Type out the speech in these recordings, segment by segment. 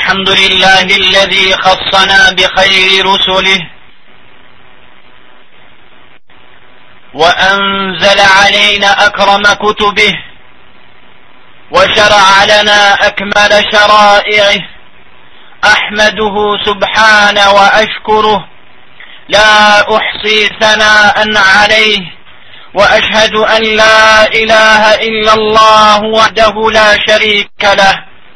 الحمد لله الذي خصنا بخير رسله وأنزل علينا أكرم كتبه وشرع لنا أكمل شرائعه أحمده سبحانه وأشكره لا أحصي ثناء عليه وأشهد أن لا إله إلا الله وحده لا شريك له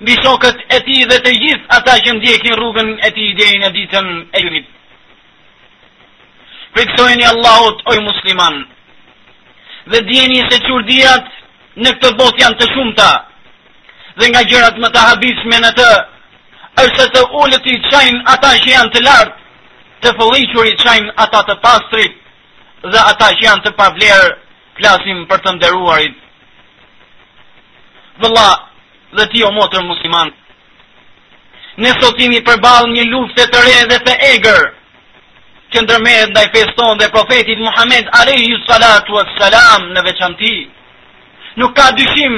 mbi shokët e tij dhe të gjithë ata që ndjekin rrugën e tij deri në ditën e gjykimit. Frikësojeni Allahut, o ju musliman. Dhe dijeni se çudirat në këtë botë janë të shumta. Dhe nga gjërat më të habitshme në të është se të ulët i shajnë ata që janë të lartë, të fëlliqur i shajnë ata të pastrit dhe ata që janë të pavlerë Flasim për të nderuarit vëlla dhe ti o motër musliman. Ne sot jemi përballë një lufte të re dhe të egër që ndërmerret ndaj fesë tonë dhe profetit Muhammed alayhi salatu wassalam në veçanti. Nuk ka dyshim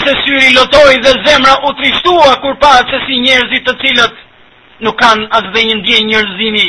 se syri lotoi dhe zemra u trishtua kur pa se si njerëzit të cilët nuk kanë as edhe një ndjenjë njerëzimi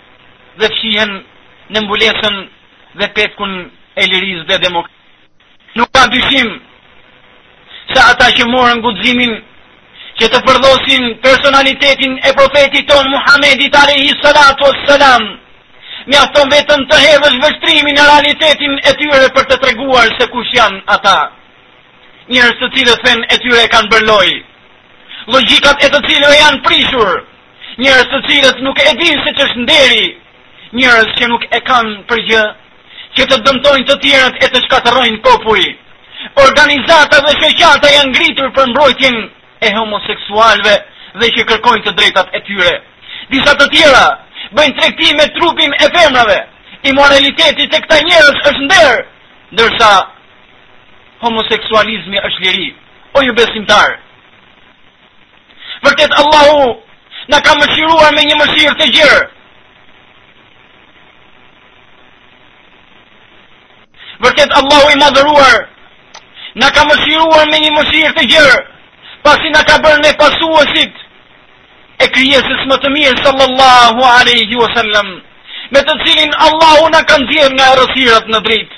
dhe fshihen në mbulesën dhe petkun e lirisë dhe demokracisë. Nuk ka dyshim se ata që morën guximin që të përdhosin personalitetin e profetit tonë Muhammedit alayhi salatu wassalam mjafton vetëm të hedhësh vështrimin në realitetin e tyre për të treguar se kush janë ata njerëz të cilët fenë e tyre e kanë bërë lojë, logikat e të cilëve janë prishur Njerëz të cilët nuk e dinë se ç'është nderi, njerëz që nuk e kanë për gjë, që të dëmtojnë të tjerët e të shkatërrojnë popuj. Organizata dhe shoqata janë ngritur për mbrojtjen e homoseksualëve dhe që kërkojnë të drejtat e tyre. Disa të tjera bëjnë tregti me trupin e femrave. Imoraliteti tek këta njerëz është nder, ndërsa homoseksualizmi është liri. O ju besimtarë, Vërtet Allahu na ka mëshiruar me një mëshirë të gjerë. Vërtet Allahu i madhëruar na ka mëshiruar me një mëshirë të gjerë, pasi na ka bërë ne pasuesit e krijesës më të mirë sallallahu alaihi wasallam, me të cilin Allahu na ka nxjerrë nga errësirat në dritë.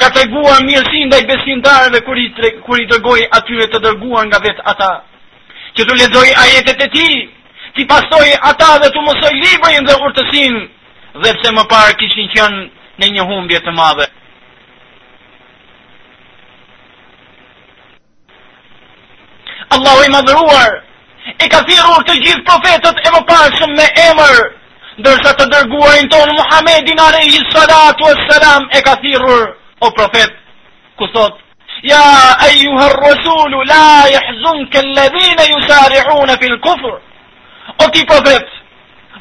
Ka treguar mirësi ndaj besimtarëve kur i tre, kur i dërgoi atyre të dërguar nga vetë ata. Që t'u lexojë ajetet e tij, t'i pastrojë ata dhe t'u mësojë librin dhe urtësinë, edhe pse më parë kishin qenë në një humbje të madhe. Allahu i madhëruar i ka thirrur të gjithë profetët e mëparshëm me emër, ndërsa të dërguarin tonë Muhammedin alejhi salatu ue selam e ka thirrur o profet, ku thotë, ja ejuherr-rresulu, la jahzunkel-ledhine jusariune fil kufr, o ti profet,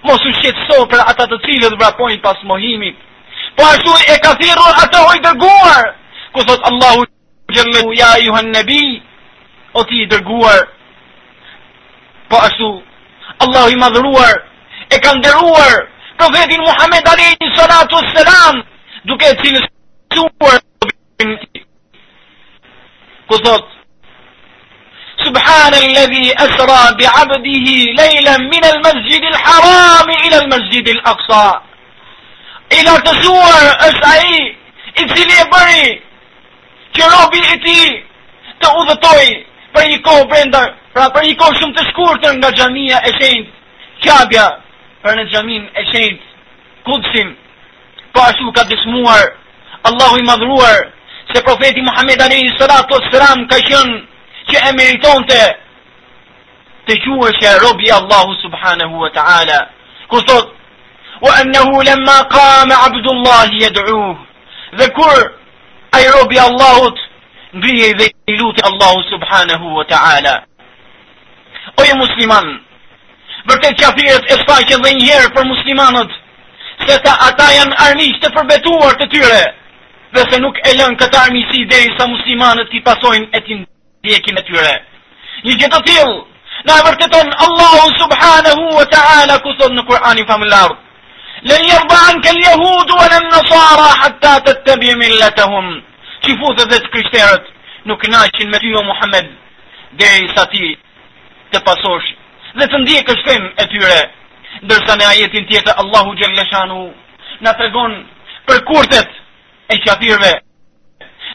mos u shqetëso për ata të cilët vrapojnë pas mohimit, po ashtu e ka thirrur atë o i dërguar, ku thotë Allahu, Gjëmë u ja ejuhen nebij, o ti i dërguar, po ashtu, Allahu i madhëruar, e ka nderuar, profetin Muhammed Alejhi Salatu Selam, duke e cilësuar, ku thotë, Subhane ledhi esra bi abdihi, lejlen min el mesjid il harami, il el mesjid il aksa, i lartësuar është ai, i cili e bëri, që robi i tij të udhëtojë për një kohë brenda, pra për një kohë shumë të shkurtër nga xhamia e shenjtë, Qabja për në xhamin e shenjtë, Kudsin, po ashtu ka dëshmuar, Allahu i madhëruar, se profeti Muhammed Alejhi Salatu Selam ka qenë që e meritonte të quheshe rob i Allahut Subhanahu wa Ta'ala, ku thotë, wa ennehu lemma kame Abdullahi e Dhe kur ai robi i Allahut ngrihej dhe i lutej Allahut subhanahu wa taala. O ju muslimanë, vërtet qafirët e shfaqën dhe njëherë për muslimanët, se ta ata janë armiq të përbetuar të tyre, dhe se nuk e lënë këtë armiqësi derisa muslimanët t'i pasojnë e t'i ndjekin e tyre. Një gjë të tillë na e vërteton Allahu subhanahu wa ta'ala ku thotë në Kur'anin famëlartë. Len yerda anka al-yahud wa lan nasara hatta tattabi millatahum. Çifutët dhe të krishterët nuk kënaqen me ty o Muhammed derisa ti të pasosh dhe të ndjekësh fenë e tyre. Ndërsa në ajetin tjetër Allahu xhelle shanuhu na tregon për kurthet e qafirëve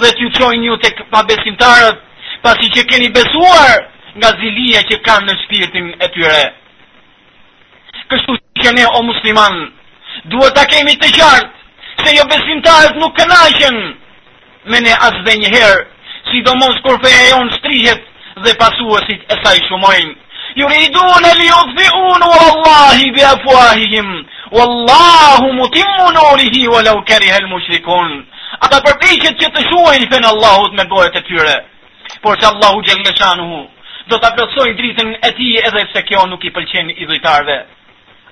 dhe t'ju çojnë ju tek pabesimtarët, pasi që keni besuar nga zilia që kanë në shpirtin e tyre. Kështu që ne o muslimanë, duhet ta kemi të qartë se jobesimtarët nuk kënaqen me ne as dhe njëherë, sidomos kur feja jonë shtrihet dhe pasuesit e saj shumojnë. Juridune li jutfiu nurallahi bi afuahihim, Wallahu mutimmu nurihi wa lau kerihel mushrikun. Ata përpiqen që të shuajnë fenë e Allahut me gojët e tyre. Porse Allahu xhelle shanuhu, do ta plotësojë dritën e tij edhe se kjo nuk i pëlqen idhujtarëve.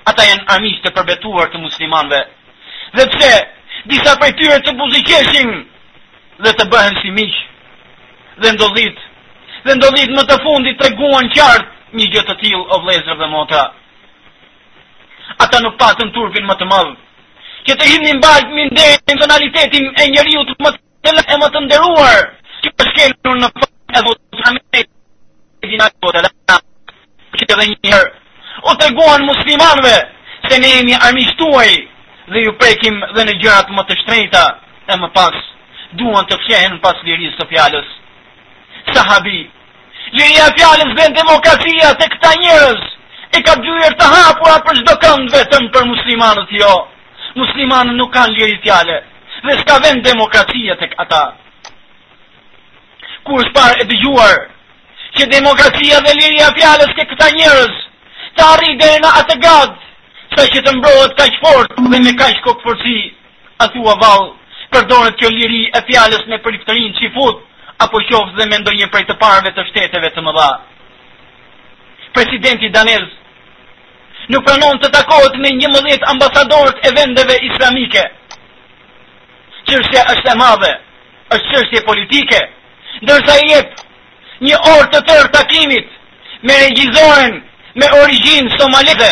Ata janë armiq të përbetuar të muslimanëve. Dhe pse, disa prej tyre të buzëqeshin dhe të bëhen si miq. Dhe ndodhitë, dhe ndodhitë më të fundit treguan qartë një gjë të tillë o vëllezër dhe motra. Ata nuk patën turpin më të madh. Që të hidhnin baltë mbi nderin, personalitetin e njeriut më të lartë e më të nderuar, që ka shkelur në fund e Zotit Muhammed. Dinat po të Që edhe një herë, u treguan muslimanëve se ne jemi armiq tuaj dhe ju prekim dhe në gjërat më të shtrenjta e më pas duan të fshehen pas lirisë së fjalës. Sahabi, liria e fjalës dhe demokracia te këta njerëz e ka dyert e hapura për çdo kënd vetëm për muslimanët jo. Muslimanët nuk kanë liri fjale dhe s'ka vend demokracia te këta. Kurrë s'parë e dëgjuar që demokracia dhe liria e fjalës ke këta njerëz të arrijë deri në atë gradë sa që të mbrohet kaq fort dhe me kaq kokëfortësi a thua vallë përdoret kjo liri e fjalës me priftërinë çifute apo qoftë dhe me ndonjë prej të parëve të shteteve të mëdha presidenti danez nuk pranon të takohet me njëmbëdhjetë ambasadorët e vendeve islamike çështja është e madhe Është çështje politike, ndërsa i jep një orë të tërë takimit me regjizoren me origjinë somaleze.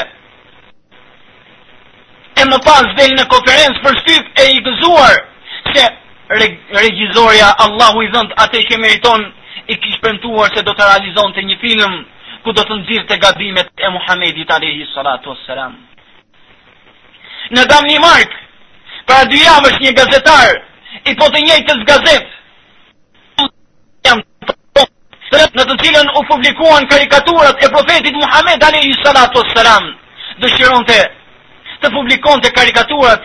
E më pas del në konferencë për shtyp e i gëzuar se regjizorja Allahu i dhëntë atë që meriton i kish premtuar se do të realizonte një film ku do të nxirrte gabimet e Muhamedit alayhi salatu wassalam. Në Danimarkë, para dy javësh një gazetar i po të njëjtës gazetë në të cilën u publikuan karikaturat e profetit Muhammed alayhi salatu wassalam dëshironte të publikonte karikaturat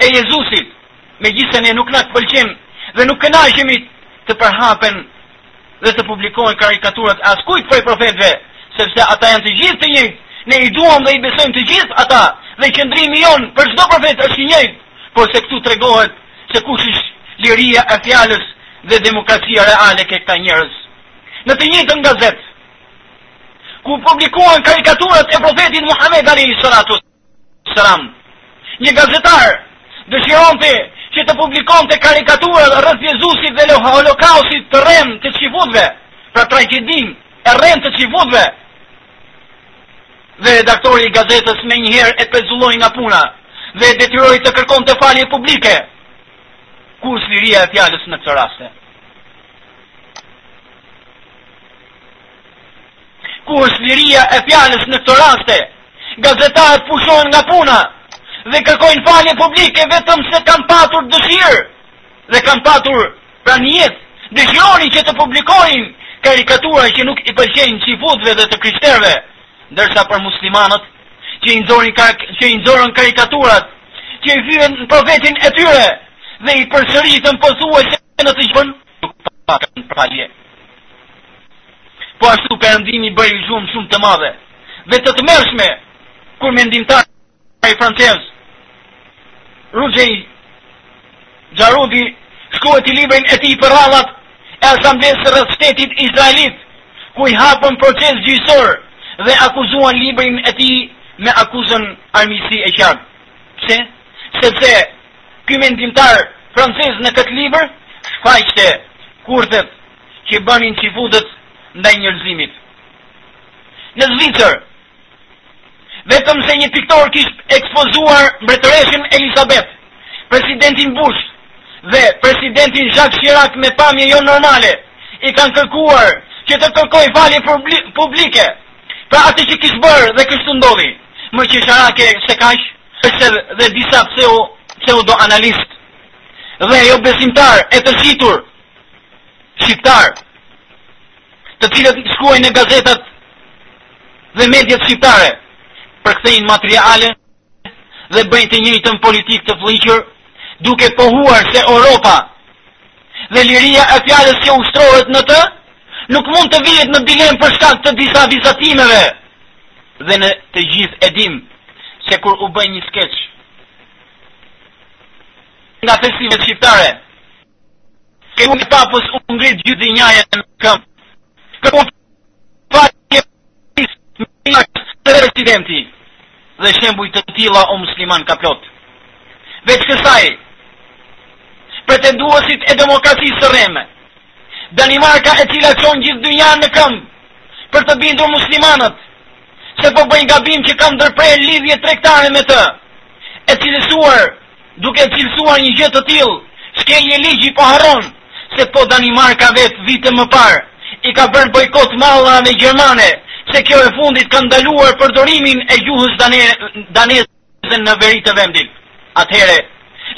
e Jezusit megjithëse ne nuk ndjejmë pëlqim dhe nuk kënaqemi të përhapen dhe të publikohen karikaturat e askujt prej profetëve, sepse ata janë të gjithë të njëjtë. Ne i duam dhe i besojmë të gjithë ata, dhe qëndrimi jonë për çdo profet është i njëjtë, por se këtu tregohet se kush është liria e fjalës dhe demokracia reale ke këta njerëz. Në të njëjtën gazetë ku u publikuan karikaturat e profetit Muhammed alayhi salatu Salam. Një gazetar dëshironte që të publikonte karikaturat rreth Jezusit dhe Holokaustit të rremë të çifutëve, pra tragjedinë e rremë të çifutëve. Dhe redaktori i gazetës menjëherë e pezulloi nga puna dhe e detyroi të kërkonte falje publike. Ku është liria e fjalës në këto raste. Ku është liria e fjalës në këto raste? Gazetarët pushohen nga puna dhe kërkojnë falje publike vetëm se kanë patur dëshirë dhe kanë patur pra nijet, dëshironin që të publikojnë karikatura që nuk i pëlqejnë çifutëve dhe të krishterëve, ndërsa për muslimanët që i nxorrin që i nxorën karikaturat, që i fyen profetin e tyre dhe i përsëritën pothuajse në të gjithë nuk pakën palje. Po ashtu perëndimi bëri zhurmë shumë të madhe dhe të tmerrshme kur mendimtari francez Rozhe Garodi shkruante librin e tij përrallat e asamblesë rreth shtetit Izraelit ku i hapën proces gjyqësor dhe akuzuan librin e tij me akuzën armiqësi e qartë. Pse? Sepse Ky mendimtar francez në këtë libër shfaqte kurthet që bënin çifutët ndaj njerëzimit. Në Zvicër, vetëm se një piktor kishte ekspozuar mbretëreshën Elisabeth, presidentin Bush dhe presidentin Jacques Chirac me pamje jo normale, i kanë kërkuar që të kërkojë falje publike për atë që kishte bërë dhe kështu ndodhi, më qesharake se kaq, Fisher dhe disa pseu pseudo analistë dhe jobesimtarë e të shitur shqiptarë të cilët shkruajnë në gazetat dhe mediat shqiptare përkthejnë materiale dhe bëjnë të njëjtën politikë të flliqur duke pohuar se Europa dhe liria e fjalës që ushtrohet në të, nuk mund të vihet në dilemë për shkak të disa vizatimeve. Dhe ne të gjithë e dimë, se kur u bë një skeç, nga TV-të shqiptare, kundër papës u ngrit gjithë dynjaja në këmbë. presidenti dhe shembuj të tillë o muslimanë ka plot. Veç kësaj, pretenduesit e demokracisë së rreme, Danimarka e cila çon gjithë dynjanë në këmbë për të bindur muslimanët se po bëjnë gabim që kanë ndërprerë lidhje tregtare me të, e cilësuar Duke cilësuar një gjë të tillë, shkelje ligji po harron se po Danimarka vetë vite më parë i ka bërë bojkot mallrave gjermane, se kjo e fundit ka ndaluar përdorimin e gjuhës dane, daneze në veri të vendit. Atëhere,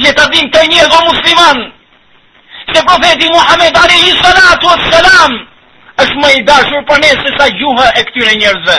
le ta dinë këta njerëz o muslimanë, se profeti Muhammed alejhi salatu ue selam, është më i dashur për ne se sa gjuha e këtyre njerëzve.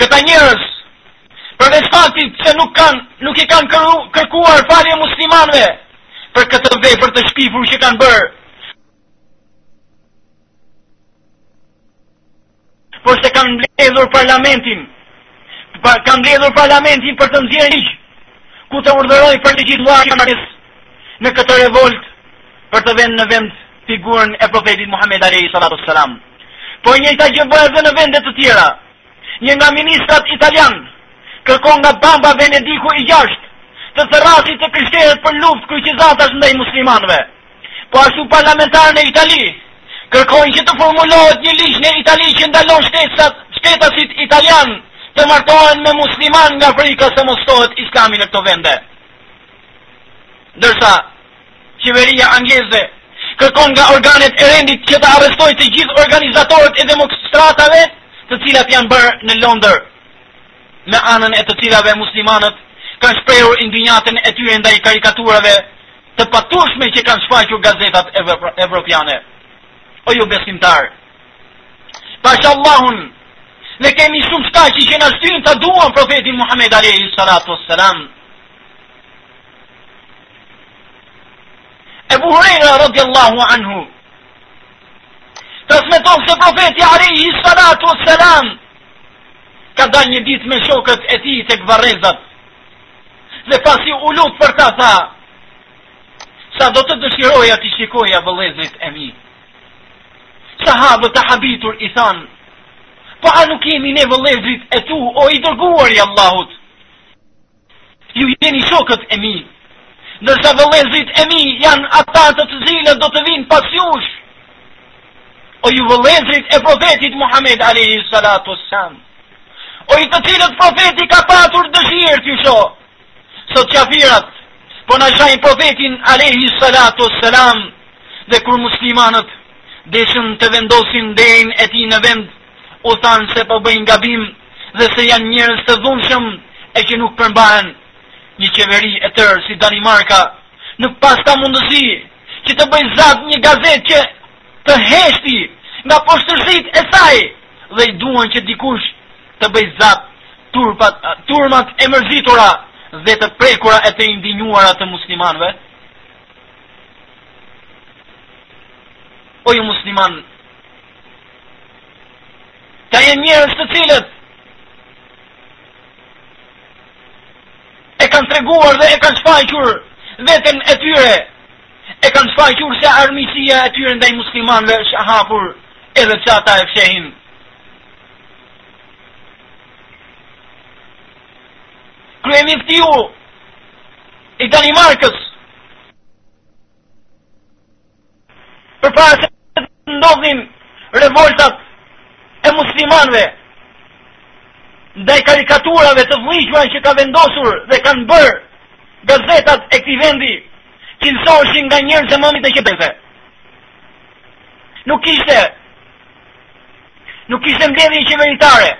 Këta njerëz, përveç faktit se nuk kanë, nuk i kanë kërkuar falje muslimanëve për këtë vepër të shpifur që kanë bërë, por se kanë mbledhur parlamentin, kanë mbledhur parlamentin për të nxjerrë ligj ku të urdhërojë për të gjithë lojtarët në këtë revolt për të vënë në vend figurën e profetit Muhammed alejhi salatu ues selam. Po e njëjta gjë bëhet dhe në vende të tjera. Një nga ministrat italianë kërkon nga Papa Benedikti i gjashtë të thërrasë të krishterët për luftë kryqëzatash ndaj muslimanëve. Po ashtu parlamentarë në Itali kërkojnë që të formulohet një ligj në Itali që ndalon shtetat shtetasit italianë të martohen me muslimanë nga frika se mos shtohet islami në këto vende. Ndërsa, Qeveria angleze kërkon nga organet e rendit që të arrestojnë të gjithë organizatorët e demonstratave të cilat janë bërë në Londër, me anën e të cilave muslimanët kanë shprehur indinjatën e tyre ndaj karikaturave të paturshme që kanë shfaqur gazetat evropiane. O ju besimtarë, pasha Allahun, ne kemi shumë shkaqe që na shtyjnë ta duam profetin Muhammed a.s. Ebu Hurejra radiallahu anhu transmeton se profeti alejhi salatu ues selam ka dalë një ditë me shokët e tij tek varrezat Dhe pasi u lut për ta tha Sa do të dëshiroja t'i shikoja vëllezërit e mi Sahabët të habitur i thanë Po a nuk jemi ne vëllezërit e tu o i dërguari i Allahut Ju jeni shokët e mi, ndërsa vëllezërit e mi janë ata të të cilët do të vijnë pas jush. O ju vëllezërit e profetit Muhammed alejhi salatu ues selam, o ju të cilët profeti ka patur dëshirë t'ju shohë, sot qafirat, po na shajnë profetin alejhi salatu ues selam, dhe kur muslimanët deshën të vendosin nderin e tij në vend, u thanë se po bëjnë gabim dhe se janë njerëz të dhunshëm e që nuk përmbahen një qeveri e tërë si Danimarka nuk pas ka mundësi që të bëjë zap një gazetë që të heshtë nga poshtërsitë e saj dhe duan që dikush të bëjë zap turpat, turmat e mërzitura dhe të prekura e të indinjuara të muslimanëve o ju muslimanë Ka njerëz të cilët e kanë treguar dhe e kanë shfaqur veten e tyre, e kanë shfaqur se armiqësia e tyre ndaj muslimanëve është hapur edhe pse ata e fshehin. Kryeministri i Danimarkës Përpara se të ndodhnin revoltat e muslimanëve ndaj karikaturave të vëllëqura që ka vendosur dhe kanë bërë gazetat e këtij vendi, cilësoheshin nga njerëzit më mik të qeverisë. Nuk kishte nuk kishte mbledhje qeveritare,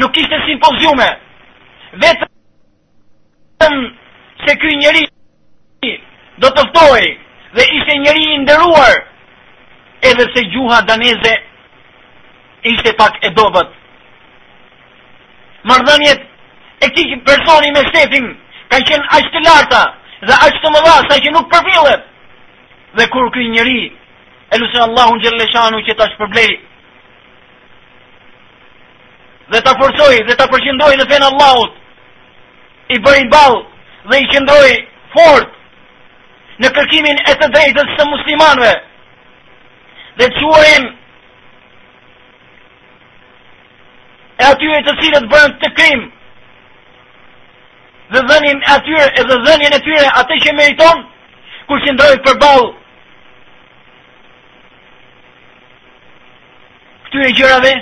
nuk kishte simpoziume, vetëm se ky njeri do të ftohej dhe ishte njeri i nderuar edhe pse gjuha daneze ishte pak e dobët. Marrëdhëniet e këtij personi me shtetin kanë qenë aq të larta dhe aq të mëdha sa që nuk përfillet. Dhe kur ky njeri e lusim Allahun Xhelleshanuhu që ta shpërblejë dhe ta forcojë dhe ta përqendrojë në fenë e Allahut i bëri ballë dhe i qëndroi fort në kërkimin e të drejtës së muslimanëve dhe çuarjen e atyre të cilët bënë atë krim dhe dhënien e atyre edhe dhënien e tyre atë që meritojnë kur qëndroi përballë këtyre gjërave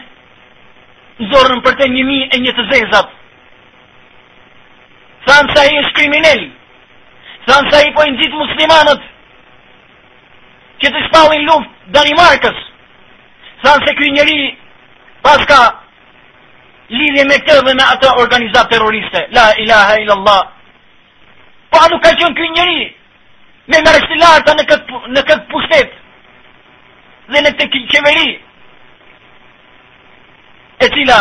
nxorën për të një mijë e një të zezat. Thanë se ai është kriminel, thanë se ai po i nxit muslimanët, që t'i shpallin luftë Danimarkës, thanë se ky njeri paska lidhje me këtë dhe me atë organizatë terroriste. La ilaha illallah. Po a nuk ka qenë ky njeri? me merita të larta në këtë, në këtë pushtet dhe në këtë qeveri e cila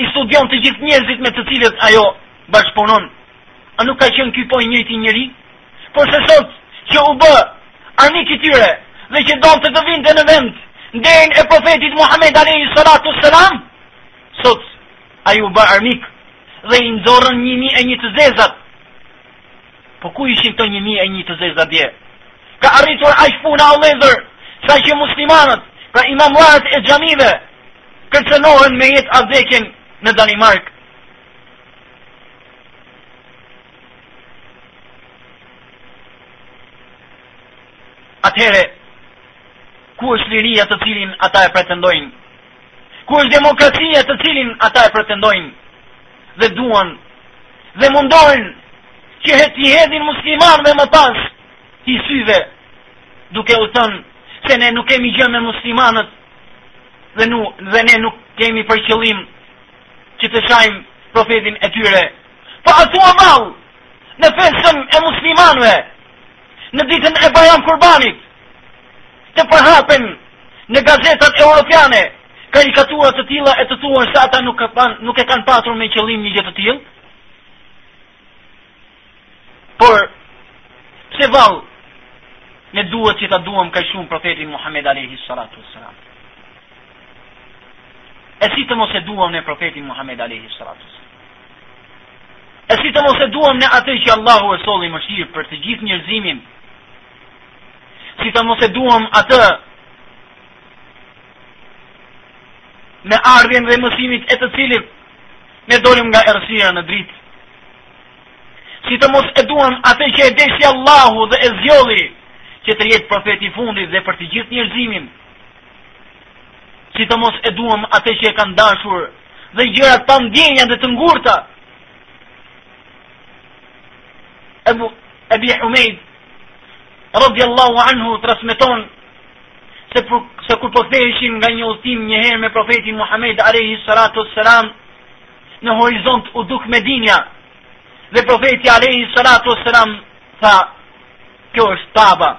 i studion të gjithë njerëzit me të cilët ajo bashkëpunon a nuk ka qenë ky po i njëjti njëri por se sot që u bë armik i tyre dhe që donte të vinte në vend nderin e profetit Muhammed alejhi salatu ue selam sot Ai u bë armik dhe i nxorën një mijë e një të zezat. Po ku ishin këto një mijë e një të zezat dje? Ka arritur aq puna o vëllezër, sa që muslimanët, pra imamlarët e xhamive, kërcënohen me jetë a vdekje në Danimarkë. Atëhere, ku është liria të cilën ata e pretendojnë? ku është demokracia të cilin ata e pretendojnë dhe duan dhe mundohen që t'i hedhin muslimanëve më pas hi syve duke u thënë se ne nuk kemi gjë me muslimanët dhe nu dhe ne nuk kemi për qëllim që të shajmë profetin e tyre pa po atëherë vallë në festën e muslimanëve në ditën e bajram kurbanit Të përhapen në gazetat europiane karikatura të tilla e të thuash se ata nuk e pan, nuk e kanë patur me qëllim një gjë të tillë. Por pse vallë ne duhet që ta duam kaq shumë profetin Muhammed alayhi salatu wasalam. E si të mos e duam ne profetin Muhammed alayhi salatu wasalam. E si të mos e duam ne atë që Allahu e solli mëshirë për të gjithë njerëzimin, si të mos e duam atë me ardhjen dhe mësimit e të cilit ne dolim nga errësira në dritë. Si të mos e duam atë që e deshi Allahu dhe e zgjodhi që të jetë profeti i fundit dhe për të gjithë njerëzimin. Si të mos e duam atë që e kanë dashur dhe gjërat pa ndjenja dhe të ngurta. Ebu, Ebi Humeid, radiallahu anhu transmeton se, për, se kur po ktheheshin nga një udhëtim një herë me profetin Muhammed alayhi salatu selam në horizont u duk Medina dhe profeti alayhi salatu selam tha kjo është taba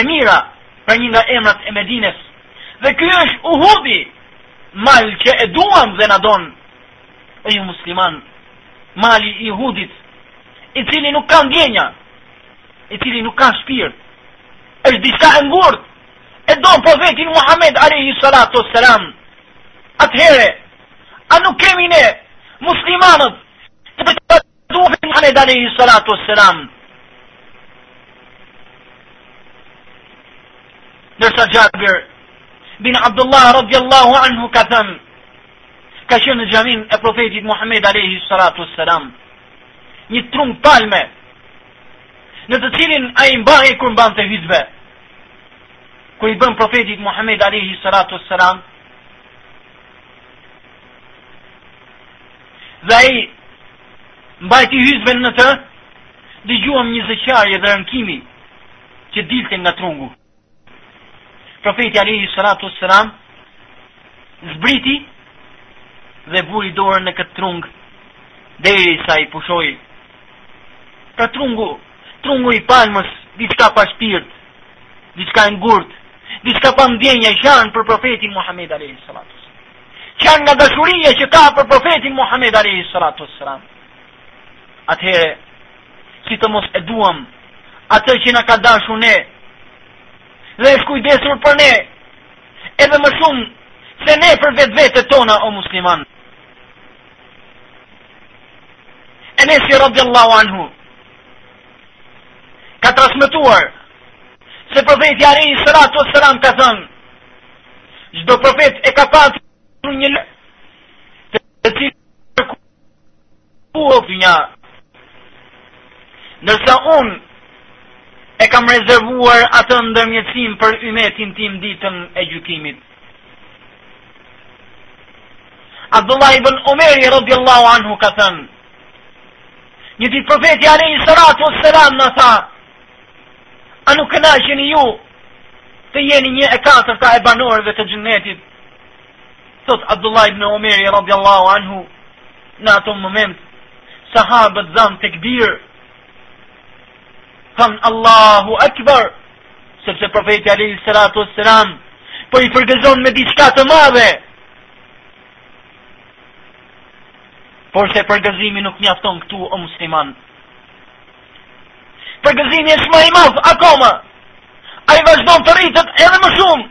e mira pra një nga emrat e Medines dhe ky është Uhudi mal që e duam dhe na don o ju musliman mali i Uhudit i cili nuk ka ndjenja, i cili nuk ka shpirt, është diçka e ngurtë, e don profetin Muhammed alayhi salatu wassalam. Atëherë, a nuk kemi ne muslimanët të të duhet Muhammed alayhi salatu wassalam? Ndërsa Xhabir bin Abdullah radiallahu anhu ka thënë, ka qenë në xhaminë e profetit Muhammed alayhi salatu wassalam. një trung palme, në të cilin ai mbahej kur mbante hytbe, kur i bënë profetit Muhammed alayhi salatu wasalam, dhe ai mbajti hytbe në të, dëgjuam një zë qarje dhe rënkimi, që dilte nga trungu. Profeti alejhi salatu ue selam zbriti dhe vuri dorën në këtë trung derisa i pushoi pra trungu trungu i palmës diçka pa shpirt diçka e ngurtë diçka pa ndjenja qan për profetin Muhammed alejhi salatu ue selam qan nga dashuria që ka për profetin Muhammed alejhi salatu ue selam atëherë, si të mos e duam, atë që na ka dashur ne, dhe është kujdesur për ne, edhe më shumë, se ne për vetvetet tona o musliman. Enesi radiallahu anhu, ka transmituar, se profeti alejhi salatu ue selam ka thënë, çdo profet e ka patur një lutje, të cilë O dynja, ndërsa unë e kam rezervuar atë ndërmjetësim për ymetin tim ditën e gjykimit. Abdullah ibn Omeri radiallahu anhu ka thënë, një ditë profeti alejhi salatu ue selam na tha, a nuk kënaqeni ju të jeni një e katërta e banorëve të xhenetit, Thotë Abdullah ibn Omeri radiallahu anhu Në ato moment Sahabët dhanë tekbir Thanë Allahu Akbar Sepse profeti alejhi salatu ue selam Po i përgëzon me diçka të madhe Porse përgëzimi nuk mjafton këtu o musliman Përgëzimi është ma i madh akoma Ai vazhdon të rritet edhe më shumë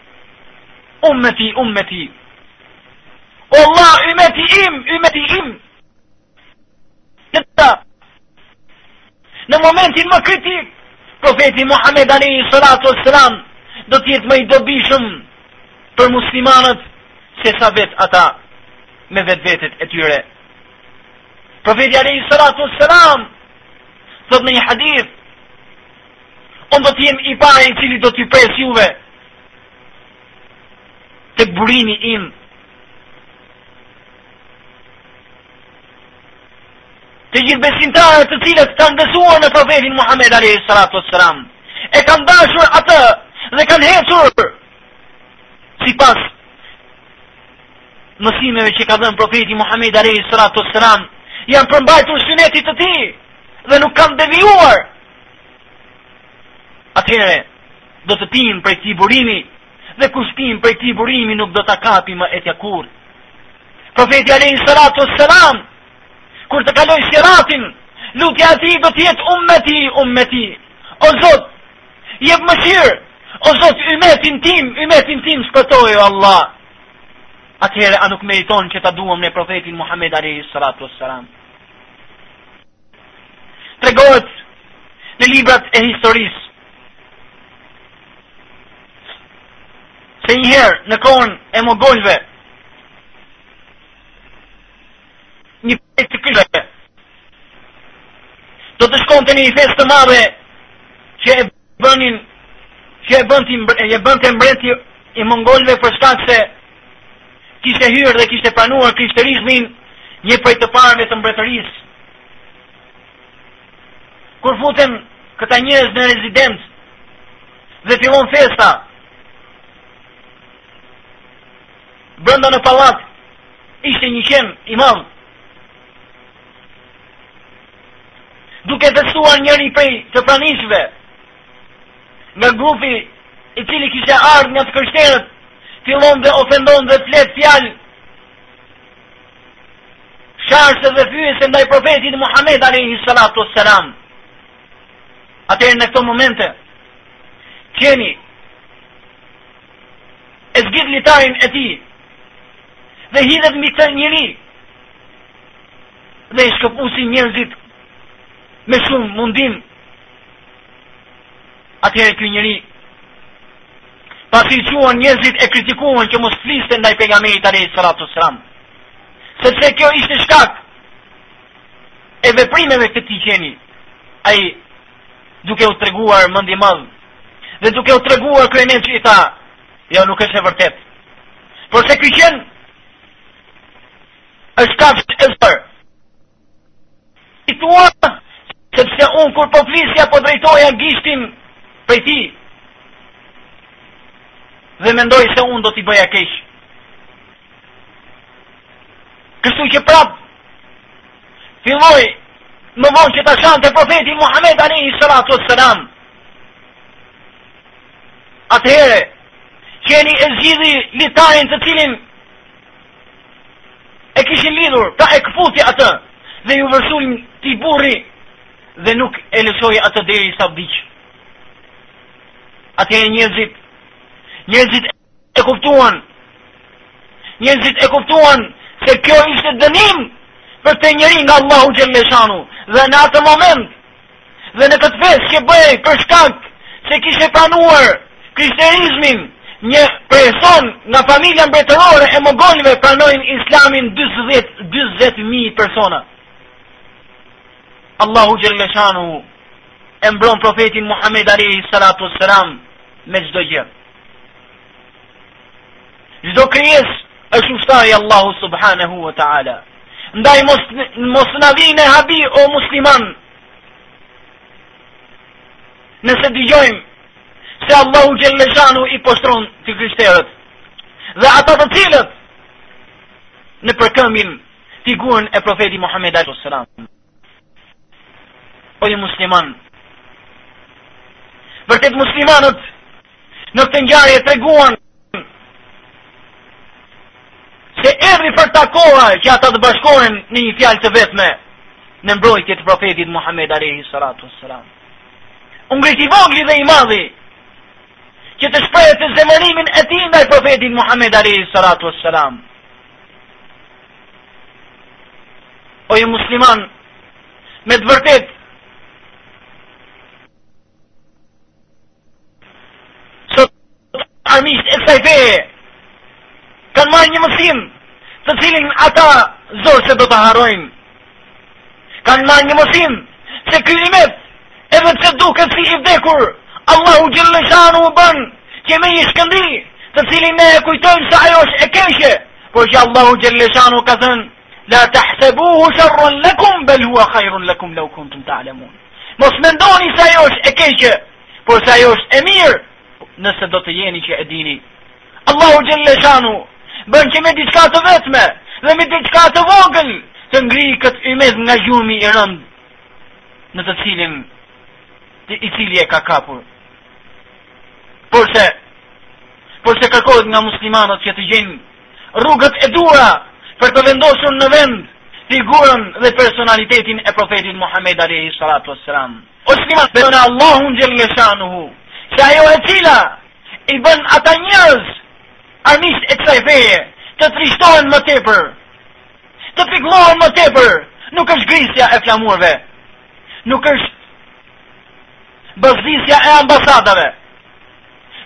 Ummeti, ummeti. O Allah, ummeti im, ummeti im. Këta, në momentin më kritik, profeti Muhammed alejhi salatu ue selam, do të jetë më i dobishëm për muslimanët, sesa vetë ata, me vetvetet e tyre. Profeti alejhi salatu ue selam, thotë në një hadith, Unë do të jem i pari i cili do t'ju pres juve tek burimi im. Të gjithë besimtarët të cilët kanë besuar në profetin Muhammed alejhi salatu ue selam, e kanë dashur atë dhe kanë hecur sipas mësimeve që ka dhënë profeti Muhammed alejhi salatu ue selam, janë përmbajtur sunetit të tij dhe nuk kanë devijuar Atëherë do të pinë prej këtij burimi dhe kush pin prej këtij burimi nuk do ta kapi më etja kurrë. Profeti Alejhi Salatu Selam, kur ta kalojë siratin, lutja e tij do të jetë ummeti, ummeti. O Zot, jep mëshirë, o Zot, umetin tim, umetin tim, shpëtoje, o Allah. Atëherë, a nuk meriton që ta duam ne profetin Muhammed Alejhi Salatu Selam. Tregohet në librat e historisë se njëherë në kohën e mongolëve një prej të fqinjëve do të shkonte në një festë të madhe që e Bënin që e bënte e bënte mbreti i mongolëve për shkak se kishte hyrë dhe kishte pranuar krishterizmin një prej të parëve të mbretërisë. Kur futen këta njerëz në rezidencë dhe fillon festa brenda në pallat ishte një qen i madh duke festuar njëri prej të pranishmëve nga grupi i cili kishte ardhë nga të krishterët, fillon dhe ofendon dhe flet fjalë sharëse dhe fyese ndaj profetit Muhammed Alejhi Salatu Selam. Atëherë në këto momente, qeni e zgjidh litarin e tij dhe hidhet mbi këtë njeri dhe i shkëpusin njerëzit me shumë mundim atëherë ky njeri pasi e çuan njerëzit e kritikuan që mos fliste ndaj pejgamberit alejhi salatu selam sepse kjo ishte shkak e veprimeve të këtij qeni ai duke u treguar mendjemadh dhe duke u treguar kryeneç i tha jo nuk është e vërtetë por se ky qen Është kafshë e zbër. Fitua, sepse unë kur po flisja po drejtoja gishtin prej ti. Dhe mendoi se unë do t'i bëja keq. Kështu që prap filloi më vonë që ta shante profetin Muhammed alayhi salatu wassalam. Atëherë, qeni e zgjidhi litarin të cilin e kishin lidhur, pra e këputi atë, dhe iu vërsul këtij burri, dhe nuk e lëshoi atë derisa vdiq. Atëherë njerëzit, njerëzit e kuptuan, njerëzit e kuptuan se kjo ishte dënim për këtë njeri nga Allahu Xhelleshanuhu, dhe në atë moment, Dhe në këtë festë që bëhej për shkak se kishte pranuar krishterizmin, një person nga familja mbretërore e mongolëve pranojnë islamin 40000 persona. Allahu xhelleshanu e mbron profetin Muhammed alayhi salatu wassalam me çdo gjë. Çdo krijesë është ushtar i Allahut subhanahu wa taala. Ndaj mos mos na vijë habi o musliman. Nëse dëgjojmë se Allahu xhelleshanu i poshtron të krishterët dhe ata të cilët nëpërkëmbin figurën e profetit Muhammed A.S. O ju musliman, vërtet muslimanët në këtë ngjarje treguan se erdhi për ta koha që ata të bashkohen në një fjalë të vetme në mbrojtje të profetit Muhammed alayhi salatu wassalam. U ngrit i vogli dhe i madhi që të shprehte zemërimin e tij ndaj profetit Muhammed alayhi salatu wassalam. O ju musliman, me të vërtet, sot armiqtë e kësaj feje, kanë marrë një mësim, të cilin ata zor se do ta harrojnë, Kanë marrë një mësim, se ky ymet, edhe pse duket si i vdekur, Allahu xhelleshanuhu bën, që me një shkëndijë, të cilin ne e kujtojmë se ajo është e keqe, por që Allahu xhelleshanu ka thënë, la tahsebuhu sherren lekum, bel hua hajrun lekum, lau kuntum talemun. Mos mendoni se ajo është e keqe, por se ajo është e mirë, nëse do të jeni që e dini, Allahu xhelleshanuhu, bën që me diçka të vetme dhe me diçka të vogël të ngrijë këtë ymet nga gjumi i rëndë në të cilin i cili e ka kapur. Por se, por se kërkohet nga muslimanët që të gjejnë rrugët e duhura për të vendosur në vend figurën dhe personalitetin e profetit Muhammed alayhi salatu wassalam. O shlimat, dhe në Allahun xhelleshanuhu, që ajo e cila I bën ata njerëz, armiqtë e kësaj feje, të trishtohen më tepër, të pikëllohen më tepër, nuk është grisja e flamurve, nuk është bezdisja e ambasadave,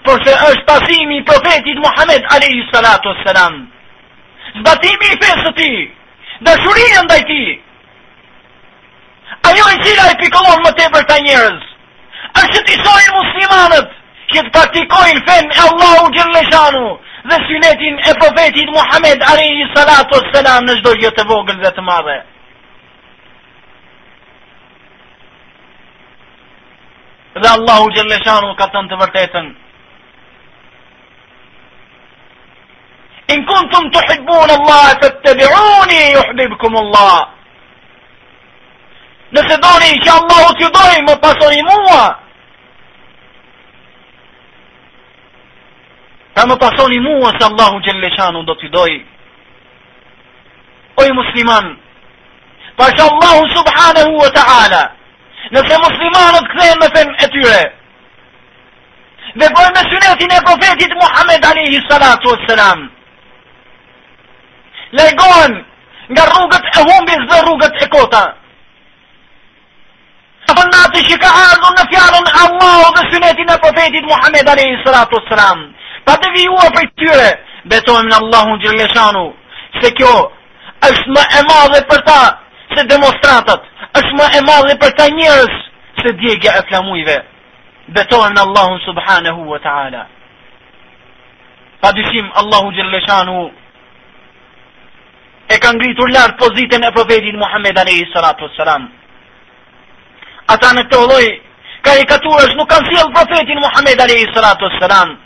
por se është pasimi i profetit Muhammed alayhi salatu wassalam. Zbatimi i fesë së tij, dashuria ndaj tij, Ajo e cila e pikëllon më tepër ta njerëz, është që t'i shohë muslimanët që të praktikojnë fenë e Allahut Xhelleshanuhu dhe synetin e profetit Muhammed Alehi Salatu Selam në çdo gjë të vogël dhe të madhe. Dhe Allahu Xhelleshanuhu ka thënë të vërtetën. In kuntum tuhibbun Allah, fettebiuni, juhbibkum Allah. Nëse doni që Allahu t'ju dojë më pasoni mua, pra më pasoni mua se Allahu Xhelleshanuhu do t'ju dojë. O musliman, pasha Allahun subhanahu wa ta'ala, nëse muslimanët kthehen me fenë e tyre, dhe bojnë me synetin e profetit Muhammed a.s. Largohen nga rrugët e humbjes dhe rrugët e kota. Por në atë që ka ardhur në fjalën e Allahut dhe synetin e profetit Muhammed alayhi salatu wasalam. Pa devijuar prej tyre, betohem në Allahun xhelleshanuhu, se kjo është më e madhe për ta se demonstratat, është më e madhe për ta njerëz se djegja e flamujve. Betohem në Allahun subhanahu wa taala. Pa dyshim Allahu Xhelleshanuhu e ka ngritur lart pozitën e profetit Muhammed Alehi Salatu Salam. Ata në këto lloj karikaturash nuk kanë sjellë profetin Muhammed Alehi Salatu Salam.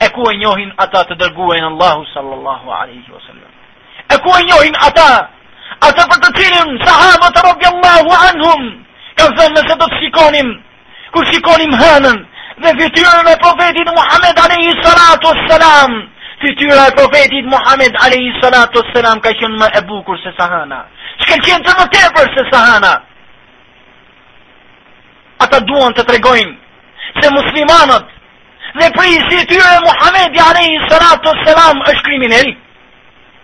E ku e njohin ata të dërguarin e Allahut Sallallahu Alehi Wasallam. E ku e njohin ata, atë për të cilin sahabët radiallahu anhum, kanë thënë nëse do të shikonim, Kur shikonim hënën dhe fytyrën e profetit Muhammed alayhi salatu wassalam, fytyra e profetit Muhammed alayhi salatu wassalam ka qenë më e bukur se sa hëna. Shkëlqente më tepër se sa hëna. Ata duan të tregojnë se muslimanët dhe prijësi i tyre Muhammedi alayhi salatu wassalam është kriminel.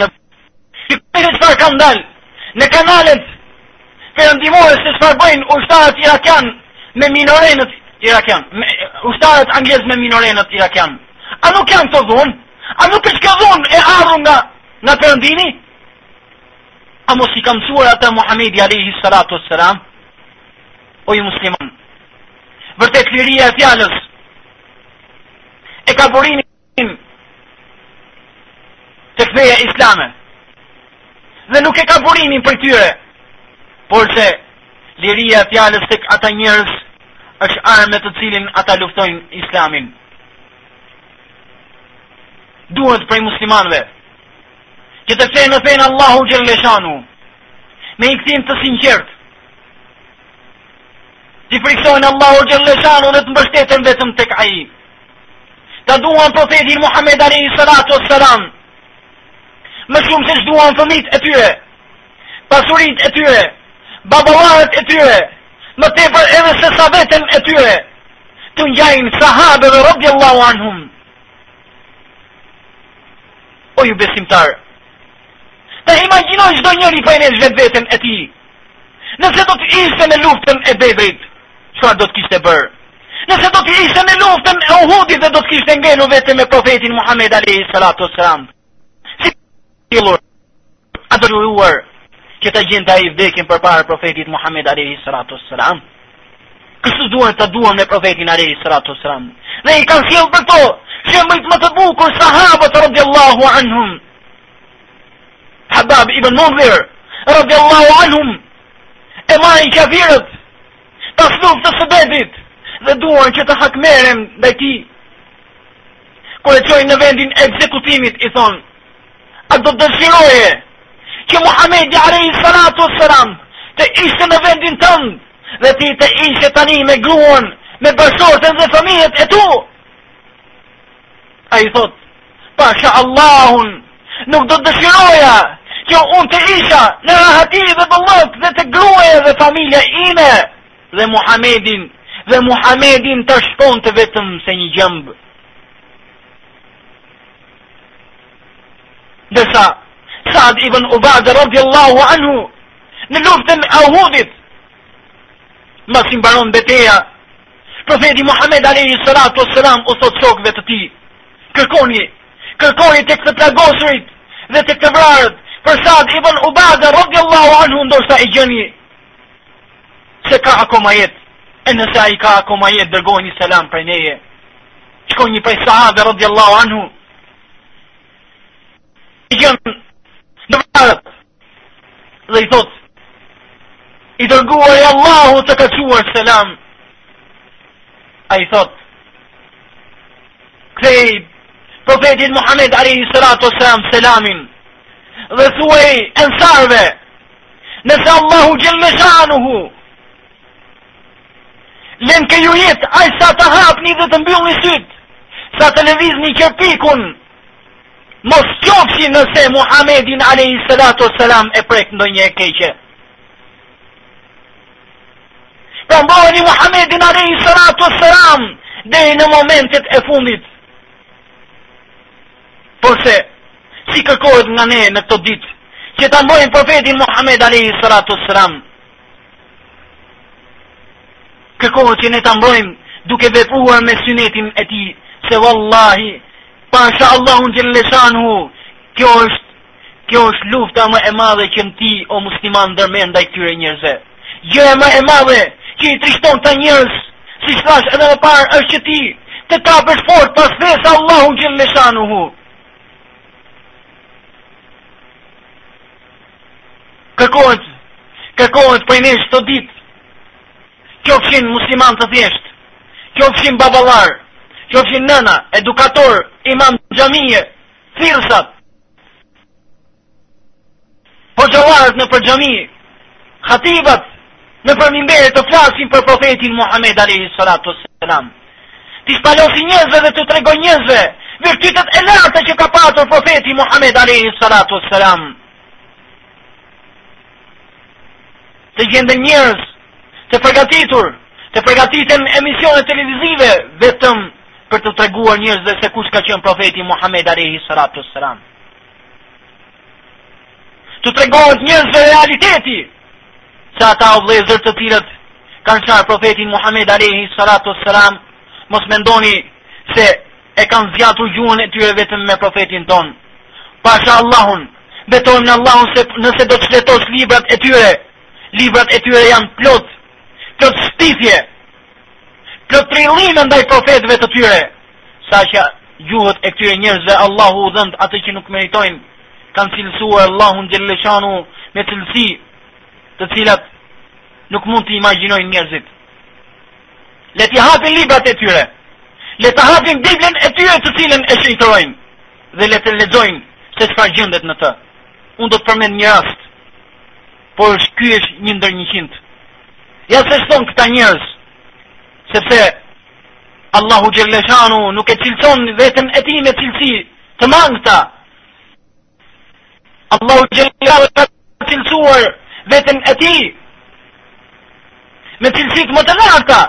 në shqipërit çfarë kanë dalë në kanalet perëndimore se çfarë bëjnë ushtarët irakianë me minorenët irakianë, ushtarët anglezë me minorenët irakianë a nuk janë këto dhunë a nuk është kjo dhunë e ardhur nga perëndimi a mos i ka mësuar ata Muhammedi Alehi Salatu Selam o musliman vërtet liria e fjalës e ka burimin te feja islame dhe nuk e ka burimin prej tyre porse liria e fjalës tek ata njerëz është armë me të cilën ata luftojnë islamin duhet prej muslimanëve që të kthehen te Allahu xhelleshanuhu me një kthim të sinqertë t'i frikësohen Allahut xhelleshanuhu dhe të mbështeten vetëm tek ai ta duan profetin Muhammed alejhi salatu uesselam, më shumë se ç'duan fëmijët e tyre, pasuritë e tyre, baballarët e tyre, më tepër edhe se sa veten e tyre, t'u ngjajnë sahabëve radiallahu anhum. O ju besimtarë, ta imagjinojë çdonjëri prej nesh vetveten e tij, nëse do të ishte në luftën e Bedrit, çfarë do të kishte bërë? Nëse do të ishte në luftën e Uhudit dhe do të kishte ngelur vetëm me profetin Muhammed alayhi salatu wasalam. Si i dëlirë duke luftuar që ta gjente ai vdekjen përpara profetit Muhammed alayhi salatu wasalam. Kështu duhet ta duam ne profetin alayhi salatu wasalam. Dhe i kanë sjellë për këto shembujt më të bukur sahabët radiallahu anhum. Habab ibn Mundhir radiallahu anhum e marrin qafirët Pas luftës së Bedrit dhe duan që të hakmerren ndaj tij, kur e çojnë në vendin e ekzekutimit i thonë: A do të dëshiroje që Muhamedi alayhi salatu wassalam të ishte në vendin tënd dhe ti të ishe tani me gruan, me bashkëshorten dhe fëmijët e tu? Ai thotë: Pasha Allahun, nuk do të dëshiroja që unë të isha në rahati dhe bollëk dhe te gruaja dhe familja ime dhe Muhamedin dhe Muhamedin ta shponte vetëm se një gjemb. Ndërsa, Sad ibn Ubad radiallahu anhu në luftën e Uhudit, masi mbaron beteja, profeti Muhammed a.s. u thotë shokëve të tij, Kërkoni, kërkoni tek të plagosurit dhe tek të vrarët, për Sad ibn Ubada radhiyallahu anhu ndoshta e gjeni se ka akoma jetë. E nëse ai ka akoma jetë, dërgojini një selam prej meje. Shkon një prej sahabëve radhiyallahu anhu. E gjen vërtet Dhe i thotë, i dërguari i Allahut të ka çuar selam, ai thotë, ktheja profetit Muhammed alejhi salatu selam, selamin, dhe thuaj ensarëve, nëse Allahu xhelleshanuhu, lë te ju jetë, aq sa të hapni dhe të mbyllni sytë, sa të lëvizni qerpikun, Mos qofshi nëse Muhammedin a.s. e prek ndonjë e keqe. Pra mbrojeni Muhammedin a.s. deri në momentet e fundit. Porse, si kërkohet nga ne në këto ditë, që ta mbrojmë profetin Muhammed a.s. Kërkohet që ne ta mbrojmë duke vepruar me synetin e tij, se wallahi pasha Allahun xhelleshanuhu, kjo është kjo është lufta më e madhe që ti o musliman ndërmerr ndaj këtyre njerëzve. Gjëja më e madhe që i trishton këta njerëz, siç thashë edhe më parë është që ti të kapësh fort pas fesë së Allahut xhelleshanuhu. Kërkohet, kërkohet prej ne këto ditë. Qofshin muslimanë të thjeshtë, qofshin baballarë, qofshin nëna, edukatorë, imamë xhamie, thirrësat, hoxhallarët nëpër xhami, hatibët, nëpër mimbere të flasin për profetin Muhammed alejhi salatu selam. T'i shpalosin njerëzve dhe t'u tregojnë njerëzve virtytet e larta që ka patur profeti Muhammed alejhi salatu selam. Të gjenden njerëz të përgatitur, të përgatiten emisionet televizive, vetëm për t'u treguar njerëzve se kush ka qenë profeti Muhammed alejhi salatu selam. T'u tregohet njerëzve realiteti, se ata o vëllezër të cilët kanë sharë profetin Muhammed alejhi salatu selam, mos mendoni se e kanë zgjatur gjuhën e tyre vetëm me profetin tonë. Pasha Allahun, betohem në Allahun se nëse do të shfletosh librat e tyre, librat e tyre janë plot, plot shpifje, plot trillime ndaj profetëve të tyre, Saqë gjuhët e këtyre njerëzve Allahu u dhëntë atë që nuk meritojnë, kanë cilësuar Allahun xhelleshanuhu me cilësi të cilat nuk mund të imagjinojnë njerëzit. Le t'i hapin librat e tyre. Le ta hapin Biblën e tyre të cilën e shenjtërojnë dhe le të lexojnë se çfarë gjendet në të. Unë do të përmend një rast. Por është ky është një ndër 100. Ja se ç'thonë këta njerëz, sepse Allahu Gjellëshanu nuk e cilëson veten e tij me cilësi të mangëta. Allahu Gjellëshanu e ka cilësuar veten e tij me cilësi më të larta.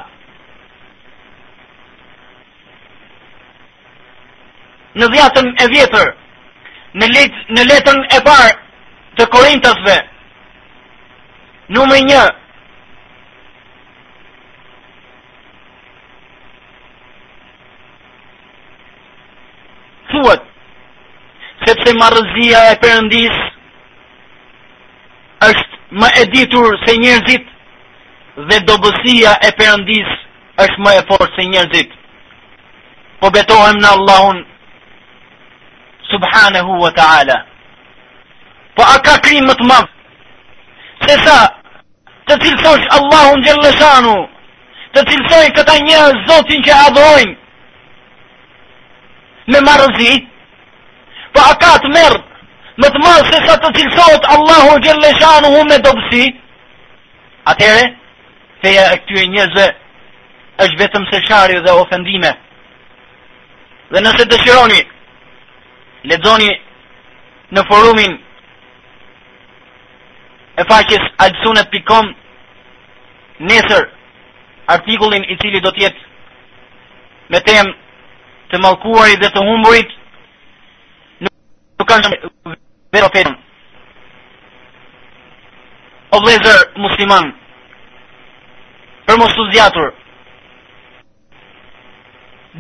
Në dhjatën e vjetër, në, let, në letrën e parë të Korintasve, numër një, Thuhet, sepse marrëzia e perëndisë është më e ditur se njerëzit dhe dobësia e perëndisë është më e fortë se njerëzit. Po betohem në Allahun subhanahu wa ta'ala. Po a ka krim më të madh sesa Të cilësosh Allahun Gjellëshanu, të cilësojnë këta njerëz zotin që adhurojnë, me marrëzi, po a ka tmerr më të madh sesa të cilësohet Allahu Gjellëshanuhu me dobësi, atëherë, feja e këtyre njerëzve është vetëm se sharje dhe ofendime, dhe nëse dëshironi, lexoni në forumin, e faqes albsunet.com nesër artikullin i cili do të jetë me temë të mallkuarit dhe të humburit nuk kanë shumë vero fetë o vllezër muslimanë për mos t'u zgjatur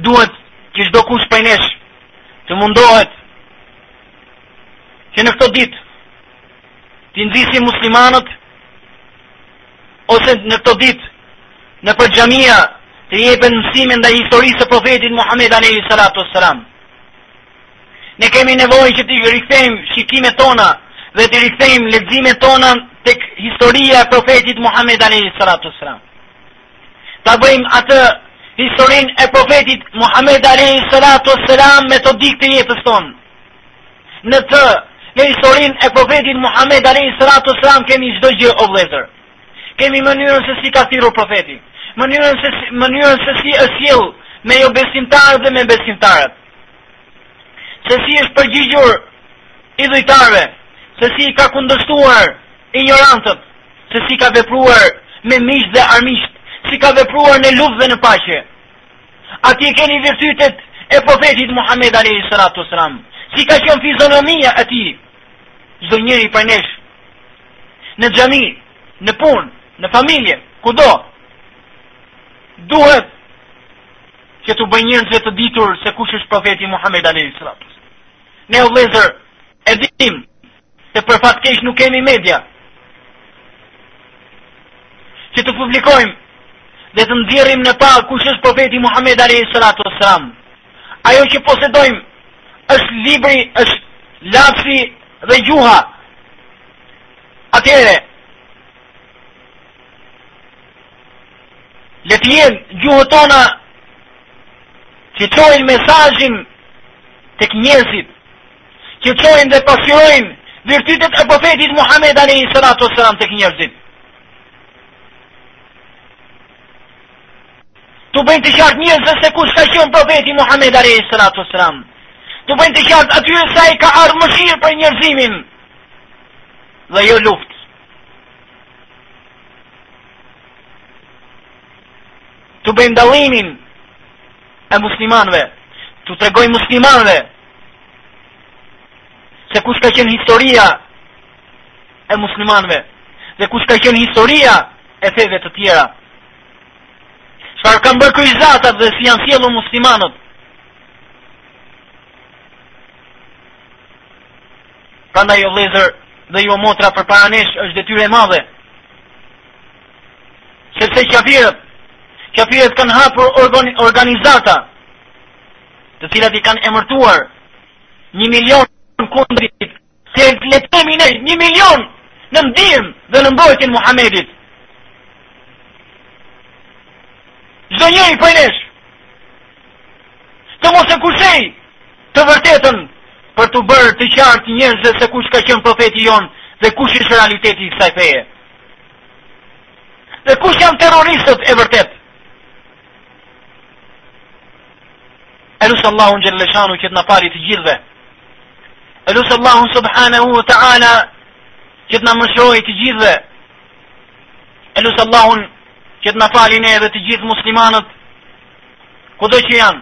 duhet që çdokush prej nesh të mundohet që në këto ditë t'i nxisim muslimanët ose në këto ditë nëpër xhamia të jepen mësime ndaj historisë së profetit Muhammed alayhi salatu wassalam. Ne kemi nevojë që t'i rikthejmë shikimet tona dhe t'i rikthejmë leximet tona tek historia e profetit Muhammed alayhi salatu wassalam. Ta bëjmë atë historinë e profetit Muhammed Alehi Salatu Selam metodikë të jetës tonë. Në të, në historinë e profetit Muhammed Alehi Salatu Selam kemi çdo gjë o vllezër. Kemi mënyrën se si ka thirrur profeti, mënyrën se si, mënyrën se si është sjellë me jobesimtarët dhe me besimtarët. se si është përgjigjur idhujtarëve, se si ka kundërshtuar injorantët, se si ka vepruar me miqtë dhe armiqtë, si ka vepruar në luftë dhe në paqe. Aty keni virtytet e profetit Muhammed a.s. Si ka qenë fizonomia e tij, çdo njëri prej nesh, në xhami, në punë, në familje, kudo, duhet që t'u bëjë njerëzve të ditur se kush është profeti Muhammed alayhi salam. Ne o vëllezër e dimë se për fat keq nuk kemi media. Që të publikojmë dhe të nxjerrim në pah kush është profeti Muhammed alayhi salatu wasalam. Ajo që posedojmë është libri, është lapsi dhe gjuha. Atëherë Le të jenë gjuhët tona që çojnë mesazhin tek njerëzit, që çojnë dhe pasqyrojnë virtytet e profetit Muhammed alejhi salatu ues selam tek njerëzit. T'u bëjnë të qartë njerëzve se kush ka qenë profeti Muhammed alejhi salatu ues selam. T'u bëjnë të qartë atyre se ai ka ardhë mëshirë për njerëzimin dhe jo luftë. T'u bëjmë dallimin e muslimanve, t'u tregojmë muslimanve, se kush ka qenë historia e muslimanve, dhe kush ka qenë historia e feve të tjera. Çfarë kanë bërë kryqëzatat dhe si janë sjellur muslimanët, Prandaj o vëllezër dhe ju o motra përpara nesh është detyrë e madhe. Sepse qafirët, qafirët kanë hapur organizata të cilat i kanë emërtuar një milion kundër tij, le të themi ne një milion në ndihmë dhe në mbrojtjen e Muhamedit. Çdo njeri prej nesh të mos e kursejë Të vërtetën për t'u bërë të qartë njerëzve se kush ka qenë profeti jonë dhe kush është realiteti i kësaj feje. Dhe kush janë terroristët e vërtetë? E lus Allahun xhelleshanuhu që të na falë të gjithëve. E lus Allahun subhanahu wa ta'ala që të na mëshirojë të gjithëve. E lus Allahun që të na falë ne dhe të gjithë muslimanët kudo që janë.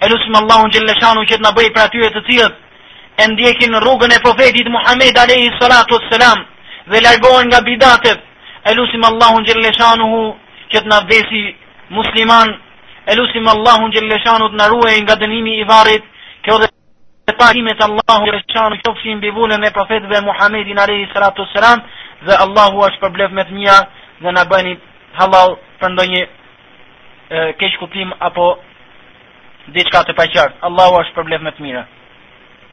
E lusim Allahun xhelle shanu që të na bëjë prej atyre të cilët e ndjekin rrugën e profetit Muhammed alayhi salatu wassalam dhe largohen nga bidatet. E lusim Allahun xhelle shanu që të na vdesi musliman. E lusim Allahun xhelle shanu të na ruaj nga dënimi i varrit. Kjo dhe paqja e Allahut xhelle shanu qofshin mbi vulën e profetëve Muhammedin alayhi salatu wassalam dhe Allahu ju shpërbleftë me të mira dhe na bëni hallall për ndonjë keqkuptim apo diçka të paqartë. Allahu ju shpërbleftë me të mira.